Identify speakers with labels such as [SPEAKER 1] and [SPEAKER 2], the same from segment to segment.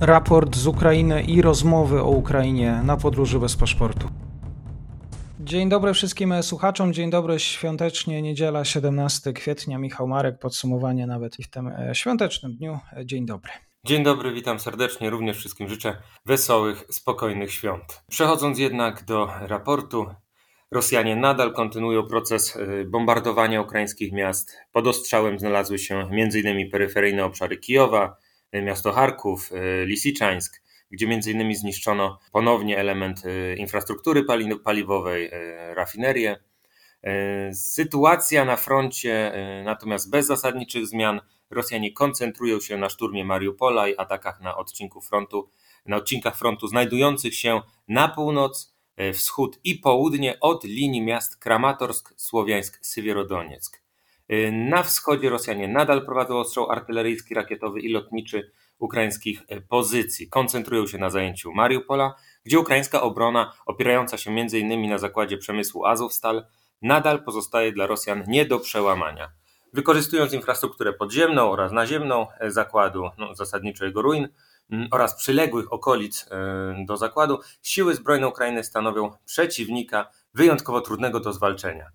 [SPEAKER 1] raport z Ukrainy i rozmowy o Ukrainie na podróży bez paszportu. Dzień dobry wszystkim słuchaczom, dzień dobry świątecznie, niedziela 17 kwietnia, Michał Marek, podsumowanie nawet i w tym e, świątecznym dniu. E, dzień dobry.
[SPEAKER 2] Dzień dobry, witam serdecznie, również wszystkim życzę wesołych, spokojnych świąt. Przechodząc jednak do raportu, Rosjanie nadal kontynuują proces e, bombardowania ukraińskich miast. Pod ostrzałem znalazły się m.in. peryferyjne obszary Kijowa, miasto Charków, Lisiczańsk, gdzie między innymi zniszczono ponownie element y, infrastruktury paliwowej, y, rafinerię. Y, sytuacja na froncie natomiast bez zasadniczych zmian. Rosjanie koncentrują się na szturmie Mariupola i atakach na odcinku frontu, na odcinkach frontu znajdujących się na północ, wschód i południe od linii miast Kramatorsk, Słowiańsk, Sywierodonieck. Na wschodzie Rosjanie nadal prowadzą ostrzał artyleryjski, rakietowy i lotniczy ukraińskich e, pozycji. Koncentrują się na zajęciu Mariupola, gdzie ukraińska obrona, opierająca się m.in. na zakładzie przemysłu Azowstal, nadal pozostaje dla Rosjan nie do przełamania. Wykorzystując infrastrukturę podziemną oraz naziemną e, zakładu, no, zasadniczo jego ruin, oraz przyległych okolic do zakładu, siły zbrojne Ukrainy stanowią przeciwnika wyjątkowo trudnego do zwalczenia.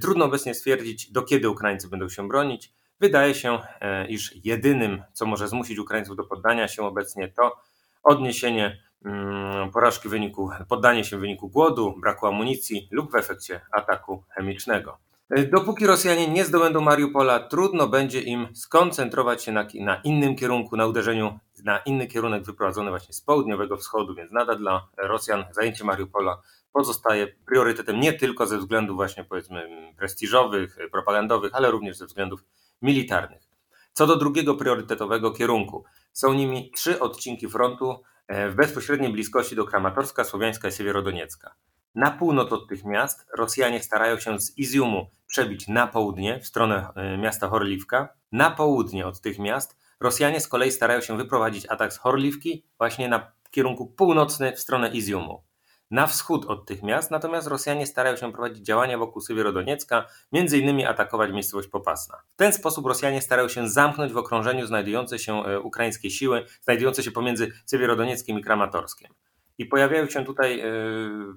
[SPEAKER 2] Trudno obecnie stwierdzić, do kiedy Ukraińcy będą się bronić. Wydaje się, e, iż jedynym, co może zmusić Ukraińców do poddania się obecnie, to odniesienie mm, porażki w wyniku, poddanie się w wyniku głodu, braku amunicji lub w efekcie ataku chemicznego. E, dopóki Rosjanie nie zdobędą Mariupola, trudno będzie im skoncentrować się na, na, innym kierunku, na uderzeniu na inny kierunek wyprowadzony właśnie z południowego wschodu, więc nadal dla Rosjan zajęcie Mariupola pozostaje priorytetem nie tylko ze względów właśnie powiedzmy prestiżowych, propagandowych, ale również ze względów militarnych. Co do drugiego priorytetowego kierunku, są nimi trzy odcinki frontu e, w bezpośredniej bliskości do Kramatorska, Słowiańska i Siewierodoniecka. Na północ od tych miast Rosjanie starają się z Iziumu przebić na południe, w stronę e, miasta Horliwka. Na południe od tych miast Rosjanie z kolei starają się wyprowadzić atak z Horliwki właśnie na kierunku północny w stronę Iziumu na wschód od tych miast, natomiast Rosjanie starają się prowadzić działania wokół Sywierodoniecka, między innymi atakować miejscowość Popasna. W ten sposób Rosjanie starają się zamknąć w okrążeniu znajdujące się e, ukraińskie siły, znajdujące się pomiędzy Sywierodonieckiem i Kramatorskiem. I pojawiają się tutaj e,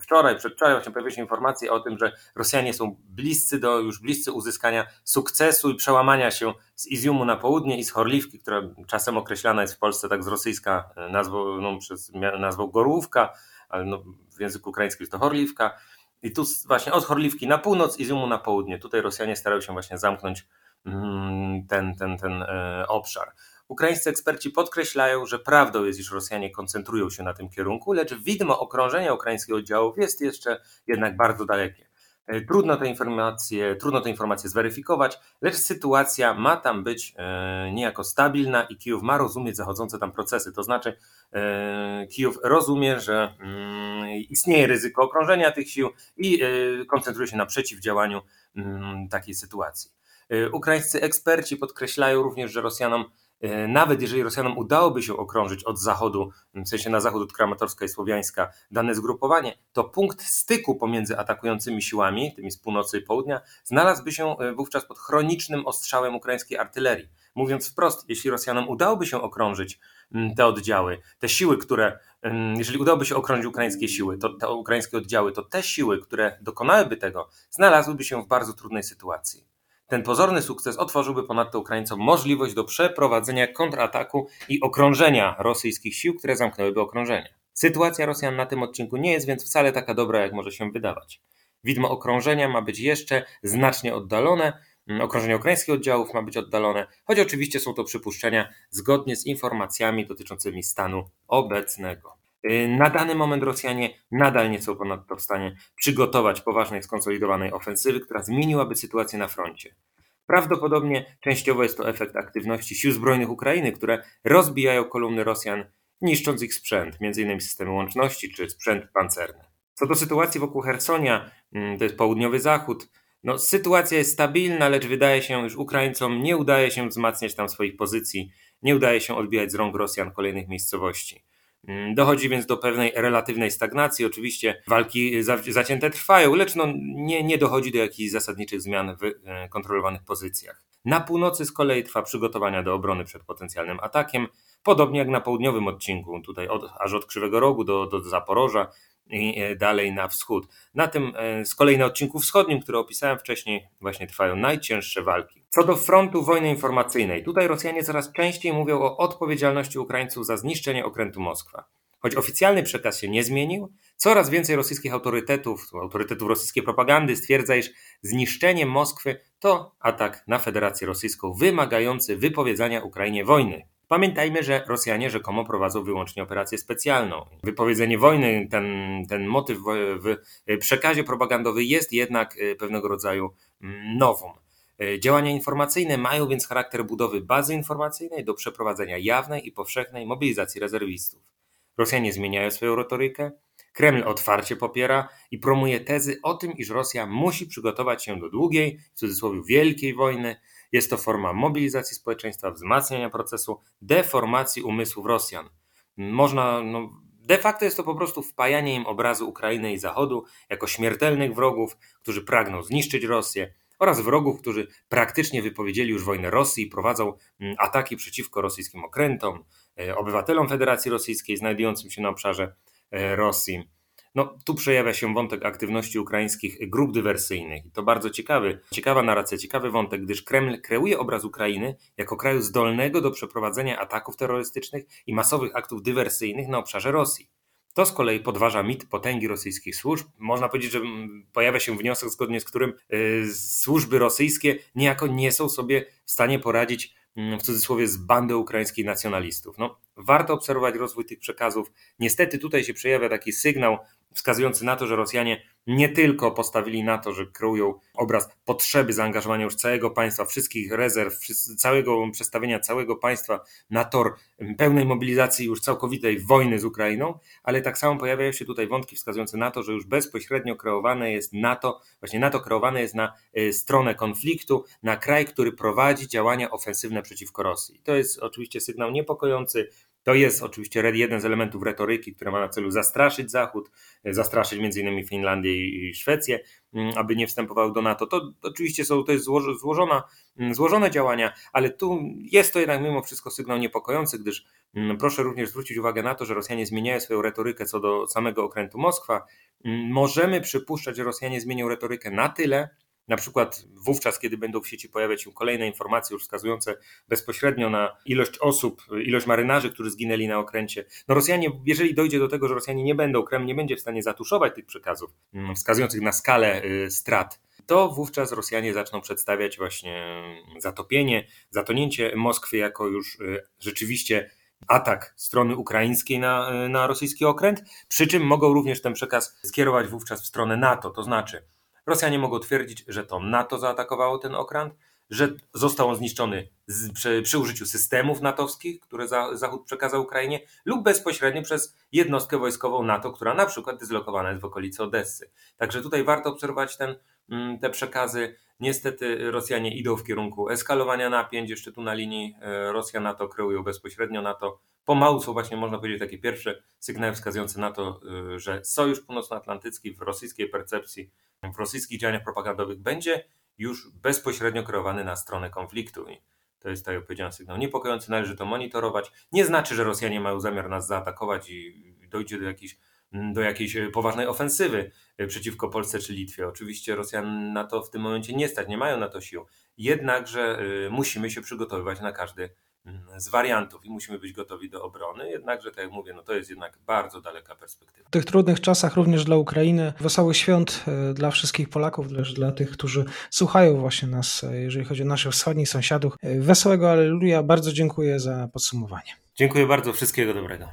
[SPEAKER 2] wczoraj, przedwczoraj właśnie pojawiły się informacje o tym, że Rosjanie są bliscy do, już bliscy uzyskania sukcesu i przełamania się z Iziumu na południe i z Horliwki, która czasem określana jest w Polsce tak z rosyjska e, nazwą, no, przez nazwą Gorłówka, ale no, w języku ukraińskim jest to Horliwka. I tu właśnie od Horliwki na północ, Iziumu na południe. Tutaj Rosjanie starają się właśnie zamknąć mm, ten, ten, ten e, obszar. Ukraińscy eksperci podkreślają, że prawdą jest, iż Rosjanie koncentrują się na tym kierunku, lecz widmo okrążenia ukraińskich oddziałów jest jeszcze jednak bardzo dalekie. E, trudno te informacje, trudno te informacje zweryfikować, lecz sytuacja ma tam być e, niejako stabilna i Kijów ma rozumieć zachodzące tam procesy. To znaczy, e, Kijów rozumie, że mm, istnieje ryzyko okrążenia tych sił i koncentruje się na przeciwdziałaniu mm, takiej sytuacji. Ukraińscy eksperci podkreślają również, że Rosjanom nawet jeżeli Rosjanom udałoby się okrążyć od zachodu, w sensie na zachód od Kramatorska i Słowiańska, dane zgrupowanie, to punkt styku pomiędzy atakującymi siłami, tymi z północy i południa, znalazłby się e, wówczas pod chronicznym ostrzałem ukraińskiej artylerii. Mówiąc wprost, jeśli Rosjanom udałoby się okrążyć te oddziały, te siły, które, jeżeli udałoby się okrążyć ukraińskie siły, to te ukraińskie oddziały, to te siły, które dokonałyby tego, znalazłyby się w bardzo trudnej sytuacji. Ten pozorny sukces otworzyłby ponadto Ukraińcom możliwość do przeprowadzenia kontrataku i okrążenia rosyjskich sił, które zamknęłyby okrążenie. Sytuacja Rosjan na tym odcinku nie jest więc wcale taka dobra, jak może się wydawać. Widmo okrążenia ma być jeszcze znacznie oddalone, mm, okrążenie ukraińskich oddziałów ma być oddalone, choć oczywiście są to przypuszczenia zgodnie z informacjami dotyczącymi stanu obecnego. Y, na dany moment Rosjanie nadal nie są ponadto w stanie przygotować poważnej, skonsolidowanej ofensywy, która zmieniłaby sytuację na froncie. Prawdopodobnie częściowo jest to efekt aktywności sił zbrojnych Ukrainy, które rozbijają kolumny Rosjan, niszcząc ich sprzęt, m.in. systemy łączności czy sprzęt pancerny. Co do sytuacji wokół Hersonia, mm, to jest południowy zachód, no, sytuacja jest stabilna, lecz wydaje się, że Ukraińcom nie udaje się wzmacniać tam swoich pozycji, nie udaje się odbijać z rąk Rosjan kolejnych miejscowości. Mm, dochodzi więc do pewnej relatywnej stagnacji. Oczywiście walki zacięte trwają, lecz no nie, nie dochodzi do jakichś zasadniczych zmian w e, kontrolowanych pozycjach. Na północy z kolei trwa przygotowania do obrony przed potencjalnym atakiem, podobnie jak na południowym odcinku, tutaj od, aż od Krzywego Rogu do, do Zaporoża i e, dalej na wschód. Na tym e, z kolei na odcinku wschodnim, który opisałem wcześniej, właśnie trwają najcięższe walki. Co do frontu wojny informacyjnej, tutaj Rosjanie coraz częściej mówią o odpowiedzialności Ukraińców za zniszczenie okrętu Moskwa. Choć oficjalny przekaz się nie zmienił, coraz więcej rosyjskich autorytetów, autorytetów rosyjskiej propagandy stwierdza, iż zniszczenie Moskwy to atak na Federację Rosyjską wymagający wypowiedzenia Ukrainie wojny. Pamiętajmy, że Rosjanie rzekomo prowadzą wyłącznie operację specjalną. Wypowiedzenie wojny, ten, ten motyw w przekazie propagandowym jest jednak e, pewnego rodzaju mm, nową. E, działania informacyjne mają więc charakter budowy bazy informacyjnej do przeprowadzenia jawnej i powszechnej mobilizacji rezerwistów. Rosjanie zmieniają swoją retorykę, Kreml otwarcie popiera i promuje tezy o tym, iż Rosja musi przygotować się do długiej, w cudzysłowie wielkiej wojny. Jest to forma mobilizacji społeczeństwa, wzmacniania procesu deformacji umysłów Rosjan. Można, no, de facto jest to po prostu wpajanie im obrazu Ukrainy i Zachodu jako śmiertelnych wrogów, którzy pragną zniszczyć Rosję, oraz wrogów, którzy praktycznie wypowiedzieli już wojnę Rosji i prowadzą mm, ataki przeciwko rosyjskim okrętom, e, obywatelom Federacji Rosyjskiej znajdującym się na obszarze e, Rosji. No, tu przejawia się wątek aktywności ukraińskich grup dywersyjnych. To bardzo ciekawy, ciekawa narracja, ciekawy wątek, gdyż Kreml kreuje obraz Ukrainy jako kraju zdolnego do przeprowadzenia ataków terrorystycznych i masowych aktów dywersyjnych na obszarze Rosji. To z kolei podważa mit potęgi rosyjskich służb. Można powiedzieć, że pojawia się wniosek, zgodnie z którym y, służby rosyjskie niejako nie są sobie w stanie poradzić mm, w cudzysłowie z bandy ukraińskich nacjonalistów. No, warto obserwować rozwój tych przekazów. Niestety tutaj się przejawia taki sygnał wskazujący na to, że Rosjanie nie tylko postawili na to, że kreują obraz potrzeby zaangażowania już całego państwa, wszystkich rezerw, całego przestawienia całego państwa na tor pełnej mobilizacji już całkowitej wojny z Ukrainą, ale tak samo pojawiają się tutaj wątki wskazujące na to, że już bezpośrednio kreowane jest NATO, właśnie NATO kreowane jest na y, stronę konfliktu, na kraj, który prowadzi działania ofensywne przeciwko Rosji. To jest oczywiście sygnał niepokojący, to jest oczywiście jeden z elementów retoryki, która ma na celu zastraszyć Zachód, e, zastraszyć m.in. Finlandię i Szwecję, mm, aby nie wstępowały do NATO. To oczywiście są to jest złożona, mm, złożone działania, ale tu jest to jednak mimo wszystko sygnał niepokojący, gdyż mm, proszę również zwrócić uwagę na to, że Rosjanie zmieniają swoją retorykę co do samego okrętu Moskwa. Możemy przypuszczać, że Rosjanie zmienią retorykę na tyle, na przykład wówczas, kiedy będą w sieci pojawiać się kolejne informacje już wskazujące bezpośrednio na ilość osób, ilość marynarzy, którzy zginęli na okręcie. No Rosjanie, jeżeli dojdzie do tego, że Rosjanie nie będą, Kreml nie będzie w stanie zatuszować tych przekazów mm, wskazujących na skalę y, strat, to wówczas Rosjanie zaczną przedstawiać właśnie zatopienie, zatonięcie Moskwy jako już y, rzeczywiście atak strony ukraińskiej na, y, na rosyjski okręt, przy czym mogą również ten przekaz skierować wówczas w stronę NATO, to znaczy Rosjanie mogą twierdzić, że to NATO zaatakowało ten okręt, że został on zniszczony z, przy, przy, użyciu systemów natowskich, które za, Zachód przekazał Ukrainie, lub bezpośrednio przez jednostkę wojskową NATO, która na przykład dyslokowana jest w okolicy Odessy. Także tutaj warto obserwować ten, te przekazy. Niestety Rosjanie idą w kierunku eskalowania napięć, jeszcze tu na linii e, Rosja-NATO kreują bezpośrednio NATO. Pomału są właśnie, można powiedzieć, takie pierwsze sygnały wskazujące na to, e, że Sojusz Północnoatlantycki w rosyjskiej percepcji w rosyjskich działaniach propagandowych będzie już bezpośrednio kreowany na stronę konfliktu. I to jest, tak jak powiedziałem, sygnał niepokojący, należy to monitorować. Nie znaczy, że Rosjanie mają zamiar nas zaatakować i dojdzie do jakiejś, do jakiejś poważnej ofensywy przeciwko Polsce czy Litwie. Oczywiście Rosjan na to w tym momencie nie stać, nie mają na to sił. Jednakże y, musimy się przygotowywać na każdy z wariantów i musimy być gotowi do obrony. Jednakże, tak jak mówię, no to jest jednak bardzo daleka perspektywa.
[SPEAKER 1] W tych trudnych czasach również dla Ukrainy wesołych świąt e, dla wszystkich Polaków, też dla tych, którzy słuchają właśnie nas, e, jeżeli chodzi o naszych wschodnich sąsiadów. E, wesołego Aleluja. Bardzo dziękuję za podsumowanie.
[SPEAKER 2] Dziękuję bardzo. Wszystkiego dobrego.